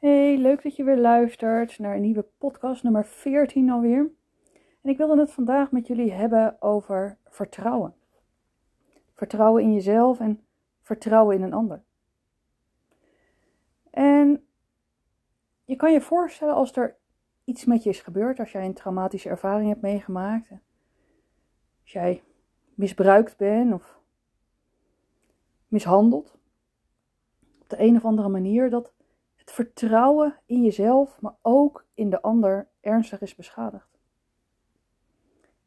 Hey, leuk dat je weer luistert naar een nieuwe podcast, nummer 14 alweer. En ik wilde het vandaag met jullie hebben over vertrouwen. Vertrouwen in jezelf en vertrouwen in een ander. En je kan je voorstellen als er iets met je is gebeurd, als jij een traumatische ervaring hebt meegemaakt, als jij misbruikt bent of mishandeld, op de een of andere manier, dat vertrouwen in jezelf, maar ook in de ander ernstig is beschadigd.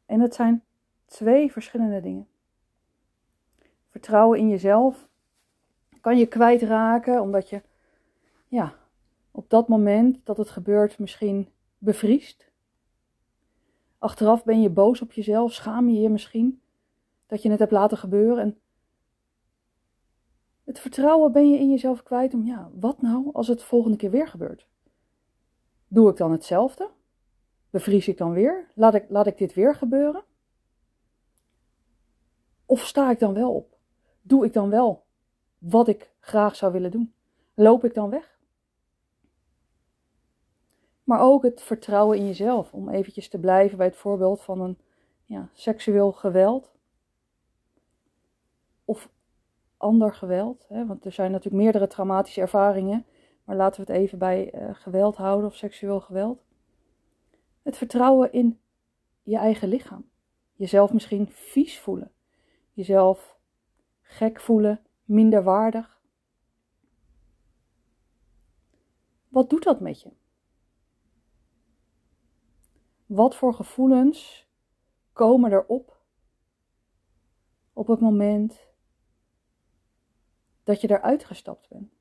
En het zijn twee verschillende dingen. Vertrouwen in jezelf kan je kwijtraken omdat je ja, op dat moment dat het gebeurt misschien bevriest. Achteraf ben je boos op jezelf, schaam je je misschien dat je het hebt laten gebeuren en het vertrouwen ben je in jezelf kwijt om, ja, wat nou als het volgende keer weer gebeurt? Doe ik dan hetzelfde? Bevries ik dan weer? Laat ik, laat ik dit weer gebeuren? Of sta ik dan wel op? Doe ik dan wel wat ik graag zou willen doen? Loop ik dan weg? Maar ook het vertrouwen in jezelf, om eventjes te blijven bij het voorbeeld van een ja, seksueel geweld. Of ander geweld. Hè? Want er zijn natuurlijk meerdere traumatische ervaringen. Maar laten we het even bij uh, geweld houden of seksueel geweld. Het vertrouwen in je eigen lichaam. Jezelf misschien vies voelen. Jezelf gek voelen, minder waardig. Wat doet dat met je? Wat voor gevoelens komen erop op het moment dat je eruit gestapt bent.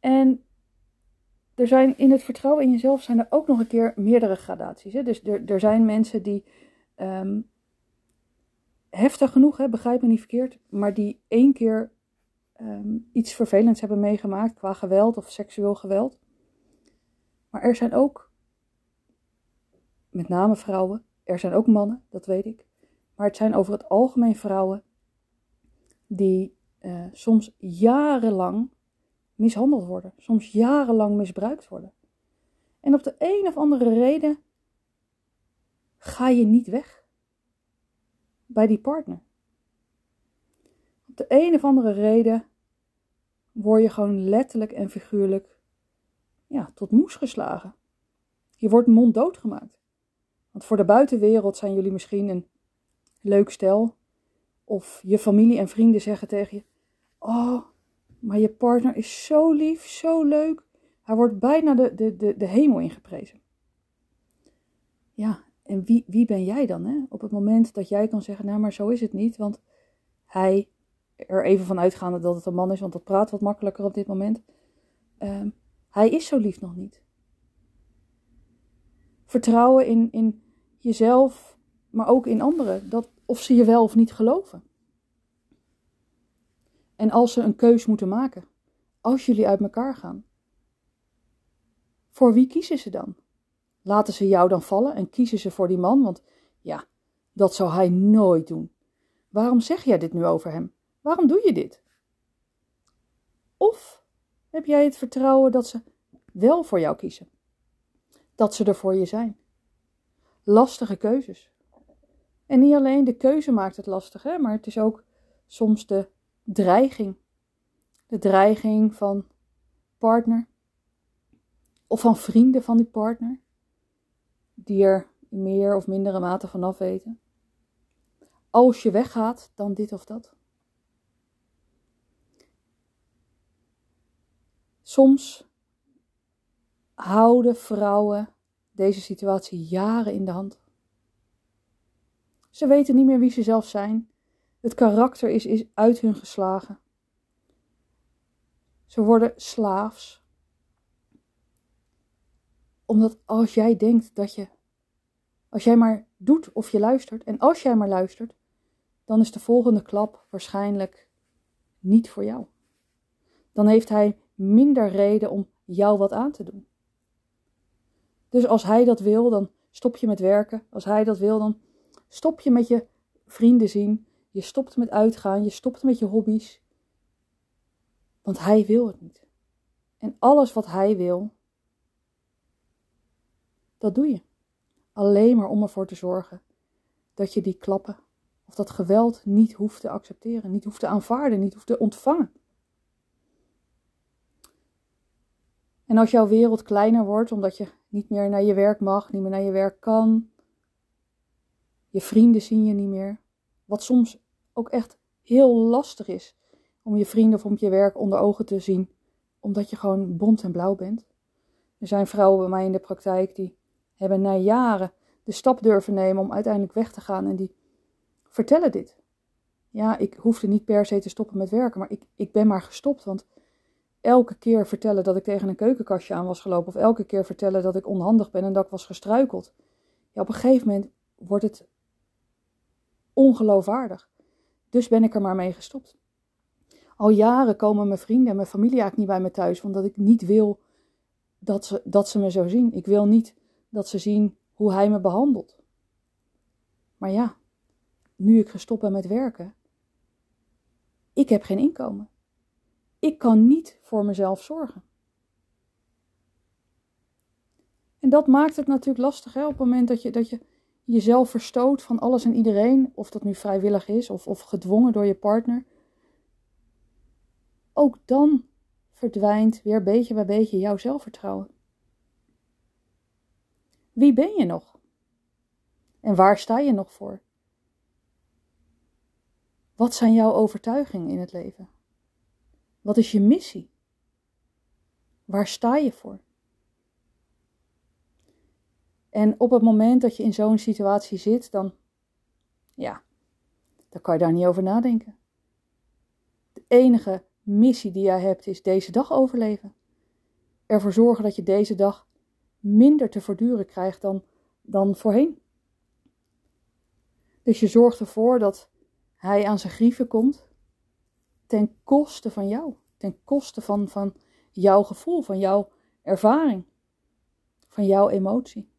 En er zijn in het vertrouwen in jezelf zijn er ook nog een keer meerdere gradaties. Hè? Dus er, er zijn mensen die ehm, heftig genoeg, hè, begrijp me niet verkeerd, maar die één keer ehm, iets vervelends hebben meegemaakt qua geweld of seksueel geweld. Maar er zijn ook, met name vrouwen, er zijn ook mannen, dat weet ik. Maar het zijn over het algemeen vrouwen die uh, soms jarenlang mishandeld worden, soms jarenlang misbruikt worden. En op de een of andere reden ga je niet weg bij die partner. Op de een of andere reden word je gewoon letterlijk en figuurlijk ja, tot moes geslagen. Je wordt monddood gemaakt. Want voor de buitenwereld zijn jullie misschien een leuk stel, of je familie en vrienden zeggen tegen je: Oh, maar je partner is zo lief, zo leuk. Hij wordt bijna de, de, de, de hemel ingeprezen. Ja, en wie, wie ben jij dan? Hè? Op het moment dat jij kan zeggen: Nou, maar zo is het niet. Want hij, er even van uitgaande dat het een man is, want dat praat wat makkelijker op dit moment. Um, hij is zo lief nog niet. Vertrouwen in, in jezelf, maar ook in anderen. Dat, of ze je wel of niet geloven. En als ze een keus moeten maken, als jullie uit elkaar gaan, voor wie kiezen ze dan? Laten ze jou dan vallen en kiezen ze voor die man? Want ja, dat zou hij nooit doen. Waarom zeg jij dit nu over hem? Waarom doe je dit? Of heb jij het vertrouwen dat ze wel voor jou kiezen? Dat ze er voor je zijn? Lastige keuzes. En niet alleen de keuze maakt het lastig, hè, maar het is ook soms de dreiging. De dreiging van partner of van vrienden van die partner, die er in meer of mindere mate vanaf weten. Als je weggaat, dan dit of dat. Soms houden vrouwen deze situatie jaren in de hand. Ze weten niet meer wie ze zelf zijn. Het karakter is, is uit hun geslagen. Ze worden slaafs. Omdat als jij denkt dat je, als jij maar doet of je luistert, en als jij maar luistert, dan is de volgende klap waarschijnlijk niet voor jou. Dan heeft hij minder reden om jou wat aan te doen. Dus als hij dat wil, dan stop je met werken. Als hij dat wil, dan stop je met je vrienden zien. Je stopt met uitgaan. Je stopt met je hobby's. Want hij wil het niet. En alles wat hij wil, dat doe je. Alleen maar om ervoor te zorgen dat je die klappen of dat geweld niet hoeft te accepteren, niet hoeft te aanvaarden, niet hoeft te ontvangen. En als jouw wereld kleiner wordt, omdat je niet meer naar je werk mag, niet meer naar je werk kan, je vrienden zien je niet meer, wat soms ook echt heel lastig is om je vrienden of om je werk onder ogen te zien, omdat je gewoon bont en blauw bent. Er zijn vrouwen bij mij in de praktijk die hebben na jaren de stap durven nemen om uiteindelijk weg te gaan en die vertellen dit. Ja, ik hoefde niet per se te stoppen met werken, maar ik, ik ben maar gestopt, want elke keer vertellen dat ik tegen een keukenkastje aan was gelopen, of elke keer vertellen dat ik onhandig ben en dat ik was gestruikeld. Ja, op een gegeven moment wordt het ongeloofwaardig. Dus ben ik er maar mee gestopt. Al jaren komen mijn vrienden en mijn familie eigenlijk niet bij me thuis, omdat ik niet wil dat ze, dat ze me zo zien. Ik wil niet dat ze zien hoe hij me behandelt. Maar ja, nu ik gestopt ben met werken, ik heb geen inkomen. Ik kan niet voor mezelf zorgen. En dat maakt het natuurlijk lastig hè, op het moment dat je, dat je jezelf verstoot van alles en iedereen, of dat nu vrijwillig is of, of gedwongen door je partner. Ook dan verdwijnt weer beetje bij beetje jouw zelfvertrouwen. Wie ben je nog? En waar sta je nog voor? Wat zijn jouw overtuigingen in het leven? Wat is je missie? Waar sta je voor? En op het moment dat je in zo'n situatie zit, dan, ja, dan kan je daar niet over nadenken. De enige missie die jij hebt is deze dag overleven. Ervoor zorgen dat je deze dag minder te verduren krijgt dan, dan voorheen. Dus je zorgt ervoor dat hij aan zijn grieven komt ten koste van jou, ten koste van, van jouw gevoel, van jouw ervaring, van jouw emotie.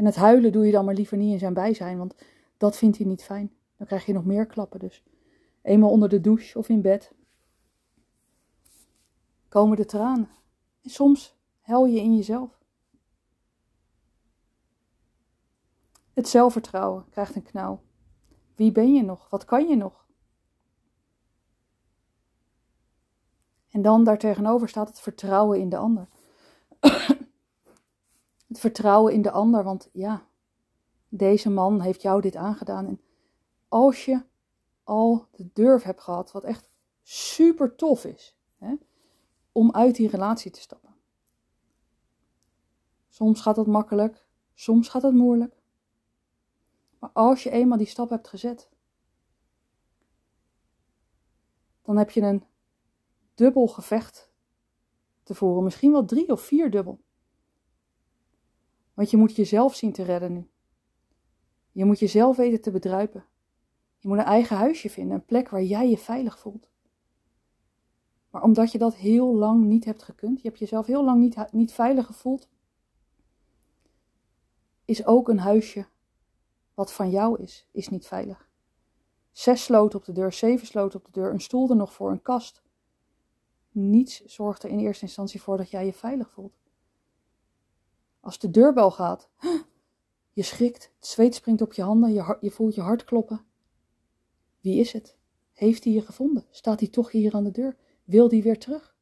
En het huilen doe je dan maar liever niet in zijn bijzijn, want dat vindt hij niet fijn. Dan krijg je nog meer klappen dus. Eenmaal onder de douche of in bed komen de tranen. En soms huil je in jezelf. Het zelfvertrouwen krijgt een knauw. Wie ben je nog? Wat kan je nog? En dan daartegenover staat het vertrouwen in de ander. het vertrouwen in de ander, want ja, deze man heeft jou dit aangedaan. En als je al de durf hebt gehad, wat echt super tof is, hè, om uit die relatie te stappen. Soms gaat het makkelijk, soms gaat het moeilijk. Maar als je eenmaal die stap hebt gezet, dan heb je een dubbel gevecht te voeren. Misschien wel drie of vier dubbel. Want je moet jezelf zien te redden nu. Je moet jezelf weten te bedruipen. Je moet een eigen huisje vinden, een plek waar jij je veilig voelt. Maar omdat je dat heel lang niet hebt gekund, je hebt jezelf heel lang niet, niet veilig gevoeld, is ook een huisje wat van jou is, is niet veilig. Zes sloten op de deur, zeven sloten op de deur, een stoel er nog voor, een kast. Niets zorgt er in eerste instantie voor dat jij je veilig voelt. Als de deurbel gaat, je schrikt, het zweet springt op je handen, je, je voelt je hart kloppen. Wie is het? Heeft hij je gevonden? Staat hij toch hier aan de deur? Wil die weer terug?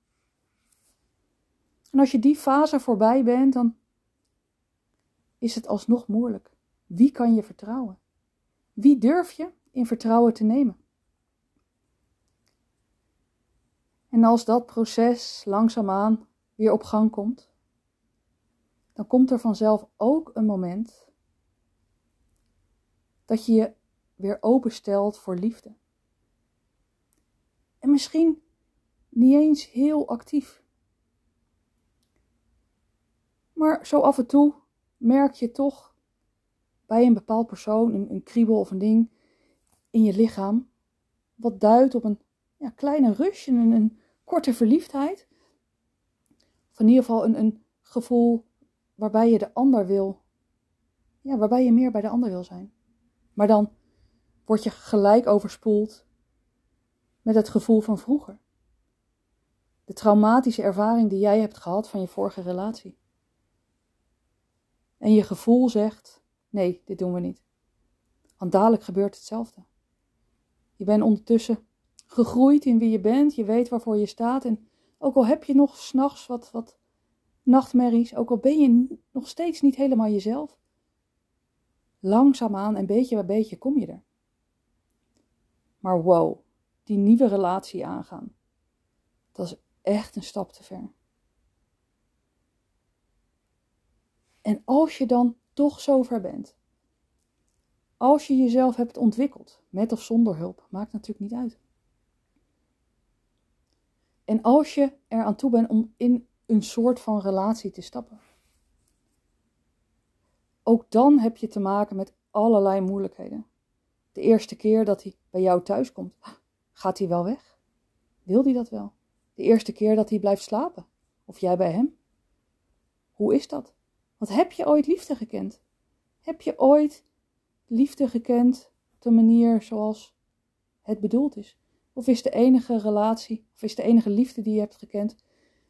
En als je die fase voorbij bent, dan is het alsnog moeilijk. Wie kan je vertrouwen? Wie durf je in vertrouwen te nemen? En als dat proces langzaamaan weer op gang komt, dan komt er vanzelf ook een moment dat je je weer openstelt voor liefde. En misschien niet eens heel actief. Maar zo af en toe merk je toch bij een bepaald persoon een, kriebel of een ding in je lichaam, wat duidt op een ja, kleine rush, een, een korte verliefdheid. Of in ieder geval een, een gevoel waarbij je de ander wil, ja, waarbij je meer bij de ander wil zijn. Maar dan word je gelijk overspoeld met het gevoel van vroeger. De traumatische ervaring die jij hebt gehad van je vorige relatie. En je gevoel zegt: nee, dit doen we niet. Want dadelijk gebeurt hetzelfde. Je bent ondertussen gegroeid in wie je bent, je weet waarvoor je staat. En ook al heb je nog s'nachts wat, wat nachtmerries, ook al ben je nog steeds niet helemaal jezelf, langzaamaan en beetje bij beetje kom je er. Maar wow, die nieuwe relatie aangaan, dat is echt een stap te ver. En als je dan toch zover bent, als je jezelf hebt ontwikkeld, met of zonder hulp, maakt natuurlijk niet uit. En als je er aan toe bent om in een soort van relatie te stappen, ook dan heb je te maken met allerlei moeilijkheden. De eerste keer dat hij bij jou thuis komt, gaat hij wel weg? Wil hij dat wel? De eerste keer dat hij blijft slapen, of jij bij hem? Hoe is dat? Want heb je ooit liefde gekend? Heb je ooit liefde gekend op de manier zoals het bedoeld is? Of is de enige relatie, of is de enige liefde die je hebt gekend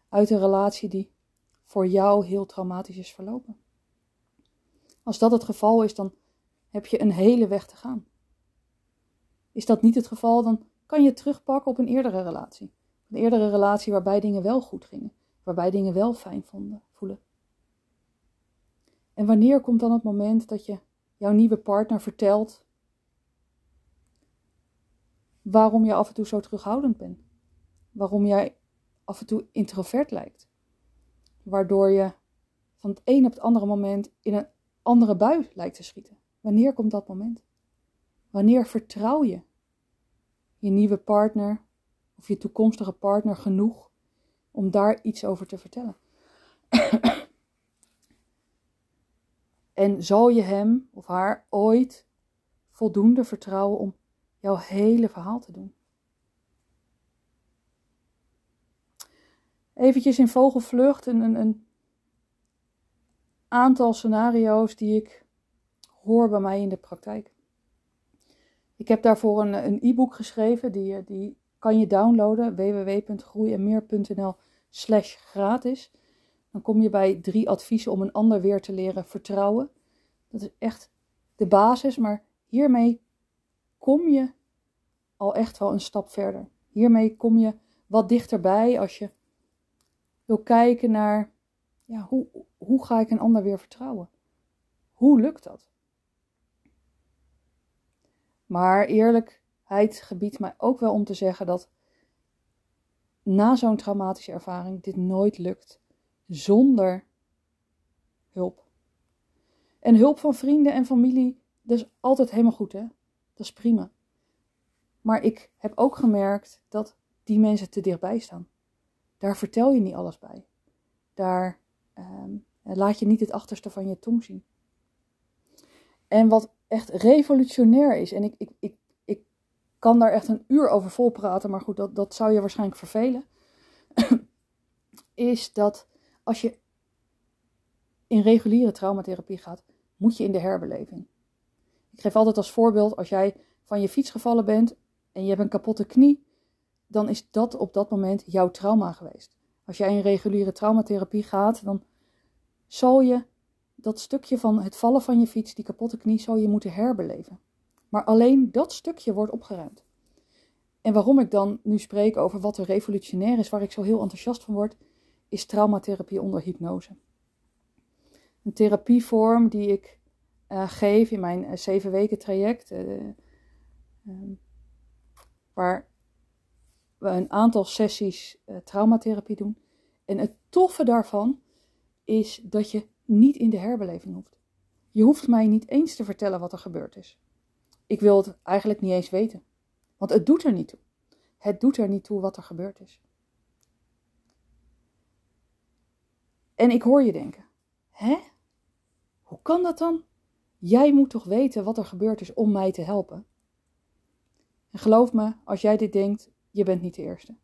uit een relatie die voor jou heel traumatisch is verlopen? Als dat het geval is, dan heb je een hele weg te gaan. Is dat niet het geval, dan kan je terugpakken op een eerdere relatie. Een eerdere relatie waarbij dingen wel goed gingen, waarbij dingen wel fijn vonden, voelen. En wanneer komt dan het moment dat je jouw nieuwe partner vertelt waarom je af en toe zo terughoudend bent? Waarom jij af en toe introvert lijkt? Waardoor je van het een op het andere moment in een andere bui lijkt te schieten. Wanneer komt dat moment? Wanneer vertrouw je je nieuwe partner of je toekomstige partner genoeg om daar iets over te vertellen? En zal je hem of haar ooit voldoende vertrouwen om jouw hele verhaal te doen? Eventjes in vogelvlucht een, een, een aantal scenario's die ik hoor bij mij in de praktijk. Ik heb daarvoor een e-book geschreven, die, die kan je downloaden, www.groeienmeer.nl slash gratis. Dan kom je bij drie adviezen om een ander weer te leren vertrouwen. Dat is echt de basis, maar hiermee kom je al echt wel een stap verder. Hiermee kom je wat dichterbij als je wil kijken naar ja, hoe, hoe ga ik een ander weer vertrouwen? Hoe lukt dat? Maar eerlijkheid gebiedt mij ook wel om te zeggen dat na zo'n traumatische ervaring dit nooit lukt zonder hulp. En hulp van vrienden en familie, dat is altijd helemaal goed, hè? Dat is prima. Maar ik heb ook gemerkt dat die mensen te dichtbij staan. Daar vertel je niet alles bij. Daar ehm, laat je niet het achterste van je tong zien. En wat echt revolutionair is, en ik, ik, ik, ik kan daar echt een uur over vol praten, maar goed, dat, dat zou je waarschijnlijk vervelen. is dat als je in reguliere traumatherapie gaat, moet je in de herbeleving. Ik geef altijd als voorbeeld, als jij van je fiets gevallen bent en je hebt een kapotte knie, dan is dat op dat moment jouw trauma geweest. Als jij in reguliere traumatherapie gaat, dan zal je dat stukje van het vallen van je fiets, die kapotte knie, zal je moeten herbeleven. Maar alleen dat stukje wordt opgeruimd. En waarom ik dan nu spreek over wat er revolutionair is, waar ik zo heel enthousiast van word, is traumatherapie onder hypnose. Een therapievorm die ik uh, geef in mijn uh, zeven weken traject, uh, waar we een aantal sessies traumatherapie doen. En het toffe daarvan is dat je niet in de herbeleving hoeft. Je hoeft mij niet eens te vertellen wat er gebeurd is. Ik wil het eigenlijk niet eens weten, want het doet er niet toe. Het doet er niet toe wat er gebeurd is. En ik hoor je denken: hè? Hoe kan dat dan? Jij moet toch weten wat er gebeurd is om mij te helpen? En geloof me, als jij dit denkt, je bent niet de eerste.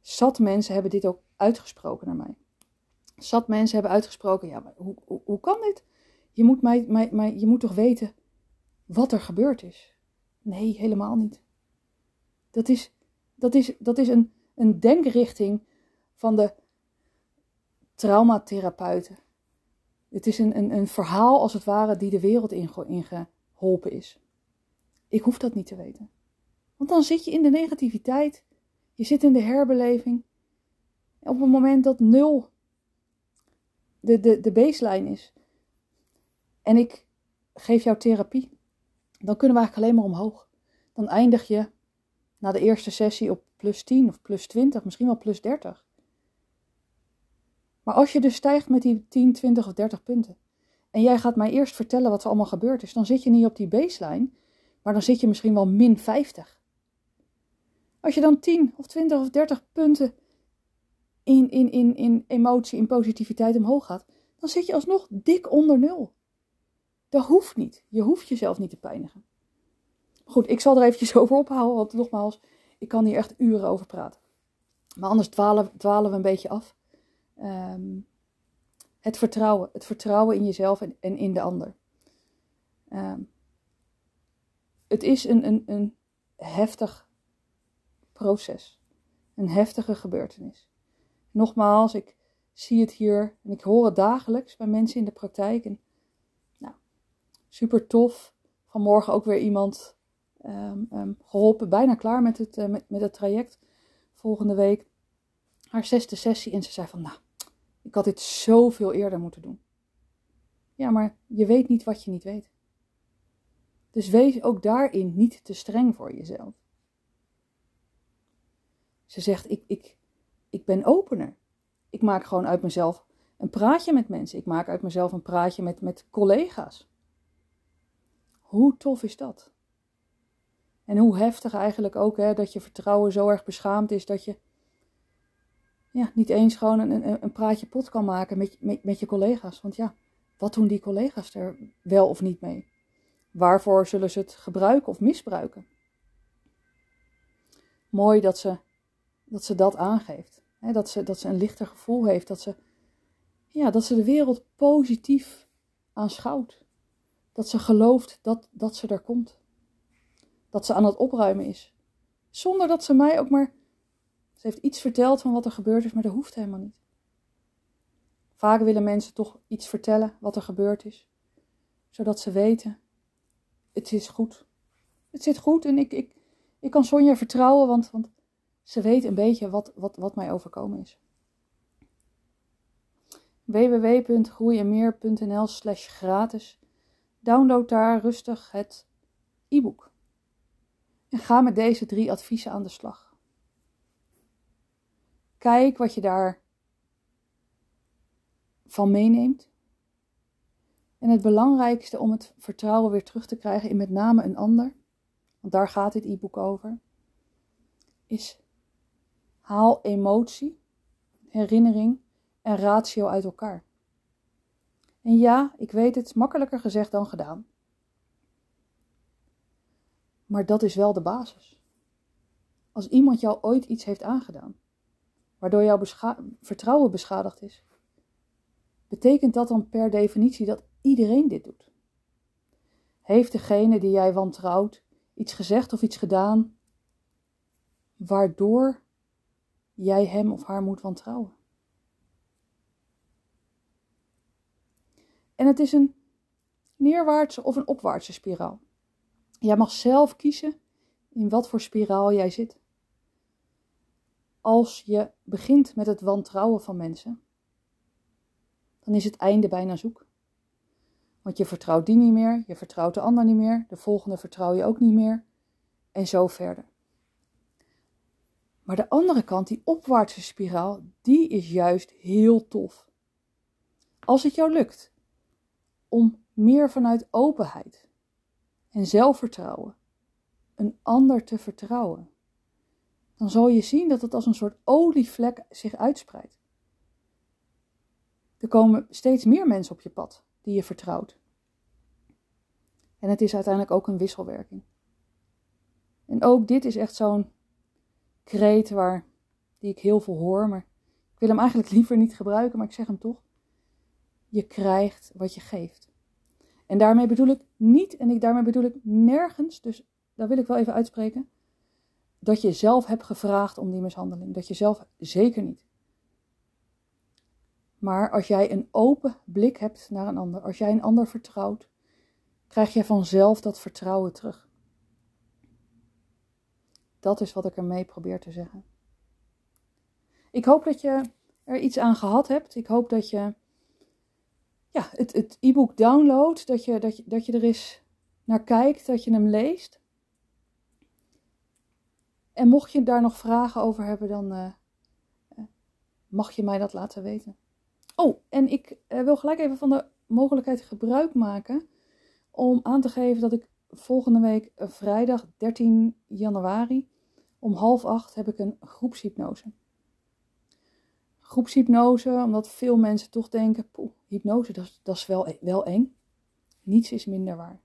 Zat mensen hebben dit ook uitgesproken naar mij. Zat mensen hebben uitgesproken, ja, maar hoe, hoe, hoe kan dit? Je moet, mij, mij, mij, je moet toch weten wat er gebeurd is? Nee, helemaal niet. Dat is, dat is, dat is een, een denkrichting van de traumatherapeuten. Het is een, een, een verhaal als het ware die de wereld ingeholpen is. Ik hoef dat niet te weten. Want dan zit je in de negativiteit. Je zit in de herbeleving. Op het moment dat nul de, de, de baseline is. En ik geef jou therapie. Dan kunnen we eigenlijk alleen maar omhoog. Dan eindig je na de eerste sessie op plus 10 of plus 20, misschien wel plus 30. Maar als je dus stijgt met die 10, 20 of 30 punten. En jij gaat mij eerst vertellen wat er allemaal gebeurd is. Dan zit je niet op die baseline. Maar dan zit je misschien wel min 50. Als je dan 10 of 20 of 30 punten in, in, in, in emotie, in positiviteit omhoog gaat, dan zit je alsnog dik onder nul. Dat hoeft niet. Je hoeft jezelf niet te pijnigen. Goed, ik zal er eventjes over ophouden, want nogmaals, ik kan hier echt uren over praten. Maar anders dwalen, dwalen we een beetje af. Ehm, het vertrouwen. Het vertrouwen in jezelf en, in de ander. Ehm, het is een, een, een heftig proces. Een heftige gebeurtenis. Nogmaals, ik zie het hier en ik hoor het dagelijks bij mensen in de praktijk. En, nou, super tof. Vanmorgen ook weer iemand um, geholpen, bijna klaar met het, uh, met, met het traject. Volgende week haar zesde sessie. En ze zei van, nou, ik had dit zoveel eerder moeten doen. Ja, maar je weet niet wat je niet weet. Dus wees ook daarin niet te streng voor jezelf. Ze zegt: ik, ik, ik ben opener. Ik maak gewoon uit mezelf een praatje met mensen. Ik maak uit mezelf een praatje met, met collega's. Hoe tof is dat? En hoe heftig eigenlijk ook hè, dat je vertrouwen zo erg beschaamd is dat je ja, niet eens gewoon een, een, een praatje pot kan maken met, met, met je collega's. Want ja, wat doen die collega's er wel of niet mee? Waarvoor zullen ze het gebruiken of misbruiken? Mooi dat ze dat, ze dat aangeeft. Dat, ze, dat ze een lichter gevoel heeft. Dat ze, ja, dat ze de wereld positief aanschouwt. Dat ze gelooft dat, dat ze er komt. Dat ze aan het opruimen is. Zonder dat ze mij ook maar ze heeft iets verteld van wat er gebeurd is, maar dat hoeft helemaal niet. Vaak willen mensen toch iets vertellen wat er gebeurd is, zodat ze weten: het is goed. Het zit goed en ik, ik, ik kan Sonja vertrouwen, want, want ze weet een beetje wat, wat, wat mij overkomen is. www.groeienmeer.nl slash gratis. Download daar rustig het e-book. En ga met deze drie adviezen aan de slag. Kijk wat je daar van meeneemt. En het belangrijkste om het vertrouwen weer terug te krijgen in met name een ander, want daar gaat dit e-book over, is haal emotie, herinnering en ratio uit elkaar. En ja, ik weet het, makkelijker gezegd dan gedaan. Maar dat is wel de basis. Als iemand jou ooit iets heeft aangedaan, waardoor jouw vertrouwen beschadigd is. Betekent dat dan per definitie dat iedereen dit doet? Heeft degene die jij wantrouwt iets gezegd of iets gedaan waardoor jij hem of haar moet wantrouwen? En het is een neerwaartse of een opwaartse spiraal. Jij mag zelf kiezen in wat voor spiraal jij zit als je begint met het wantrouwen van mensen, dan is het einde bijna zoek. Want je vertrouwt die niet meer, je vertrouwt de ander niet meer, de volgende vertrouw je ook niet meer en zo verder. Maar de andere kant, die opwaartse spiraal, die is juist heel tof. Als het jou lukt om meer vanuit openheid en zelfvertrouwen een ander te vertrouwen, dan zal je zien dat het als een soort olievlek zich uitspreidt. Er komen steeds meer mensen op je pad die je vertrouwt. En het is uiteindelijk ook een wisselwerking. En ook dit is echt zo'n kreet waar, die ik heel veel hoor, maar ik wil hem eigenlijk liever niet gebruiken, maar ik zeg hem toch. Je krijgt wat je geeft. En daarmee bedoel ik niet, en ik, daarmee bedoel ik nergens, dus daar wil ik wel even uitspreken, dat je zelf hebt gevraagd om die mishandeling. Dat je zelf zeker niet. Maar als jij een open blik hebt naar een ander, als jij een ander vertrouwt, krijg je vanzelf dat vertrouwen terug. Dat is wat ik ermee probeer te zeggen. Ik hoop dat je er iets aan gehad hebt. Ik hoop dat je ja, het, e-book downloadt, dat je, dat, je, dat je er eens naar kijkt, dat je hem leest. En mocht je daar nog vragen over hebben, dan uh, mag je mij dat laten weten. Oh, en ik uh, wil gelijk even van de mogelijkheid gebruik maken om aan te geven dat ik volgende week vrijdag 13 januari om half acht heb ik een groepshypnose. Groepshypnose, omdat veel mensen toch denken, poeh, hypnose, dat, dat is wel, wel eng. Niets is minder waar.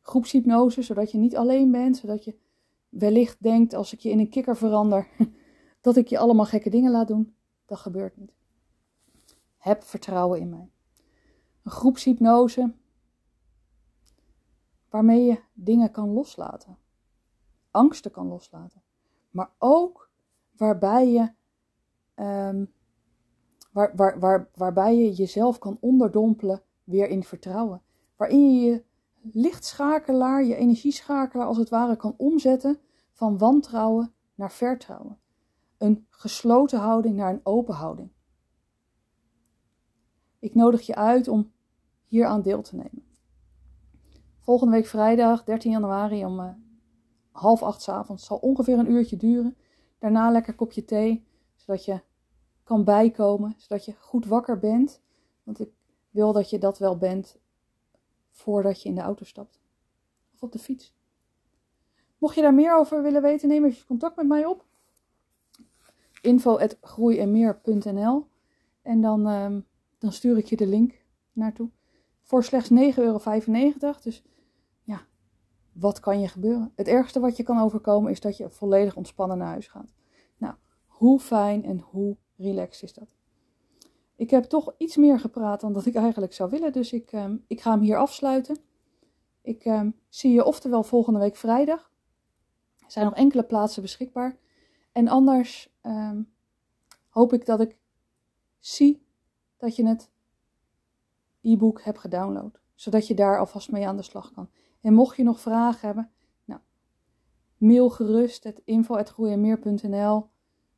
Groepshypnose, zodat je niet alleen bent, zodat je wellicht denkt als ik je in een kikker verander, dat ik je allemaal gekke dingen laat doen. Dat gebeurt niet. Heb vertrouwen in mij. Een groepshypnose waarmee je dingen kan loslaten. Angsten kan loslaten. Maar ook waarbij je, um, waar, waar, waar, waarbij je jezelf kan onderdompelen weer in vertrouwen. Waarin je je lichtschakelaar, je energieschakelaar als het ware kan omzetten van wantrouwen naar vertrouwen. Een gesloten houding naar een open houding. Ik nodig je uit om hier aan deel te nemen. Volgende week vrijdag 13 januari om uh, half acht s avonds. Zal ongeveer een uurtje duren. Daarna lekker kopje thee, zodat je kan bijkomen, zodat je goed wakker bent. Want ik wil dat je dat wel bent voordat je in de auto stapt. Of op de fiets. Mocht je daar meer over willen weten, neem even contact met mij op. info.groeienmeer.nl En dan, um, dan stuur ik je de link naartoe. Voor slechts 9,95 euro. Dus wat kan je gebeuren? Het ergste wat je kan overkomen is dat je volledig ontspannen naar huis gaat. Nou, hoe fijn en hoe relaxed is dat? Ik heb toch iets meer gepraat dan dat ik eigenlijk zou willen, dus ik, um, ik ga hem hier afsluiten. Ik um, zie je oftewel volgende week vrijdag. Er zijn nog enkele plaatsen beschikbaar. En anders um, hoop ik dat ik zie dat je het e-book hebt gedownload. Zodat je daar alvast mee aan de slag kan. En mocht je nog vragen hebben, nou, mail gerust het info.groeienmeer.nl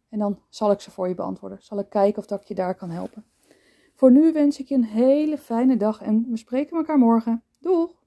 en dan zal ik ze voor je beantwoorden. Zal ik kijken of dat ik je daar kan helpen. Voor nu wens ik je een hele fijne dag en we spreken elkaar morgen. Doeg!